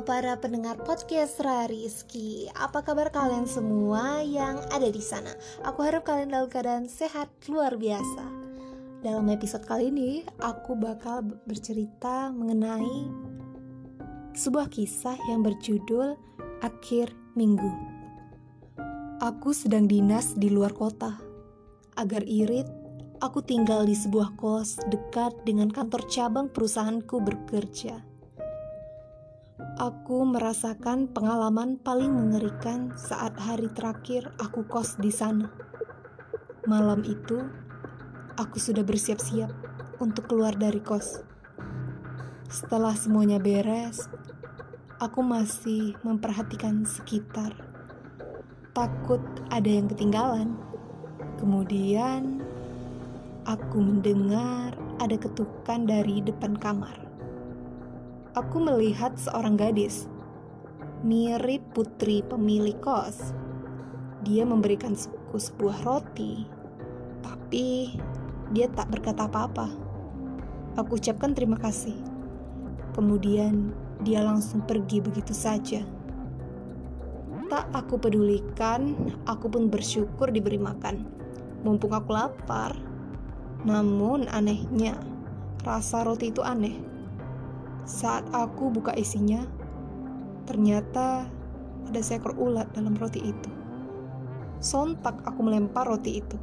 Para pendengar podcast Rariski Apa kabar kalian semua yang ada di sana? Aku harap kalian dalam keadaan sehat luar biasa. Dalam episode kali ini aku bakal bercerita mengenai Sebuah kisah yang berjudul Akhir Minggu. Aku sedang dinas di luar kota. Agar irit, aku tinggal di sebuah kos dekat dengan kantor cabang perusahaanku bekerja Aku merasakan pengalaman paling mengerikan saat hari terakhir aku kos di sana. Malam itu, aku sudah bersiap-siap untuk keluar dari kos. Setelah semuanya beres, aku masih memperhatikan sekitar. Takut ada yang ketinggalan. Kemudian, aku mendengar ada ketukan dari depan kamar aku melihat seorang gadis mirip putri pemilik kos. Dia memberikan suku sebuah roti, tapi dia tak berkata apa-apa. Aku ucapkan terima kasih. Kemudian dia langsung pergi begitu saja. Tak aku pedulikan, aku pun bersyukur diberi makan. Mumpung aku lapar. Namun anehnya, rasa roti itu aneh saat aku buka isinya, ternyata ada seekor ulat dalam roti itu. Sontak aku melempar roti itu.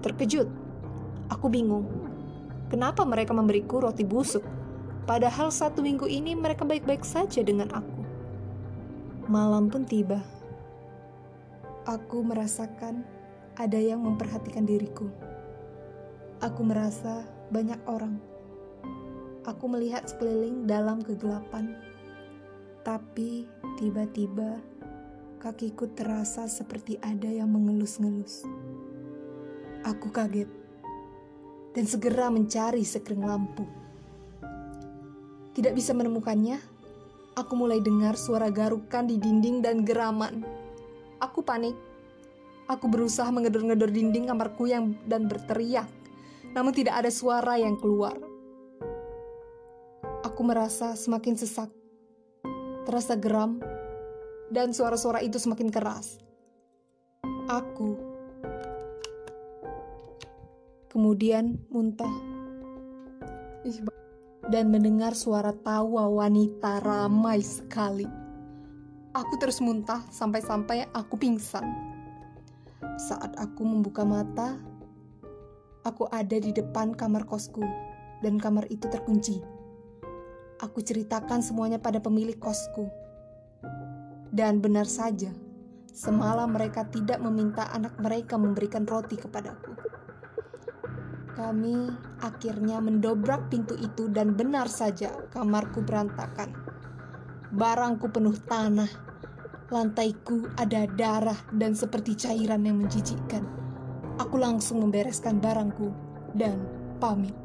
Terkejut, aku bingung. Kenapa mereka memberiku roti busuk? Padahal satu minggu ini mereka baik-baik saja dengan aku. Malam pun tiba. Aku merasakan ada yang memperhatikan diriku. Aku merasa banyak orang Aku melihat sekeliling dalam kegelapan, tapi tiba-tiba kakiku terasa seperti ada yang mengelus-ngelus. Aku kaget dan segera mencari sekring lampu. Tidak bisa menemukannya, aku mulai dengar suara garukan di dinding dan geraman. Aku panik. Aku berusaha mengedor-ngedor dinding kamarku yang dan berteriak, namun tidak ada suara yang keluar aku merasa semakin sesak, terasa geram, dan suara-suara itu semakin keras. Aku kemudian muntah dan mendengar suara tawa wanita ramai sekali. Aku terus muntah sampai-sampai aku pingsan. Saat aku membuka mata, aku ada di depan kamar kosku dan kamar itu terkunci. Aku ceritakan semuanya pada pemilik kosku. Dan benar saja, semalam mereka tidak meminta anak mereka memberikan roti kepadaku. Kami akhirnya mendobrak pintu itu dan benar saja kamarku berantakan. Barangku penuh tanah, lantaiku ada darah dan seperti cairan yang menjijikkan. Aku langsung membereskan barangku dan pamit.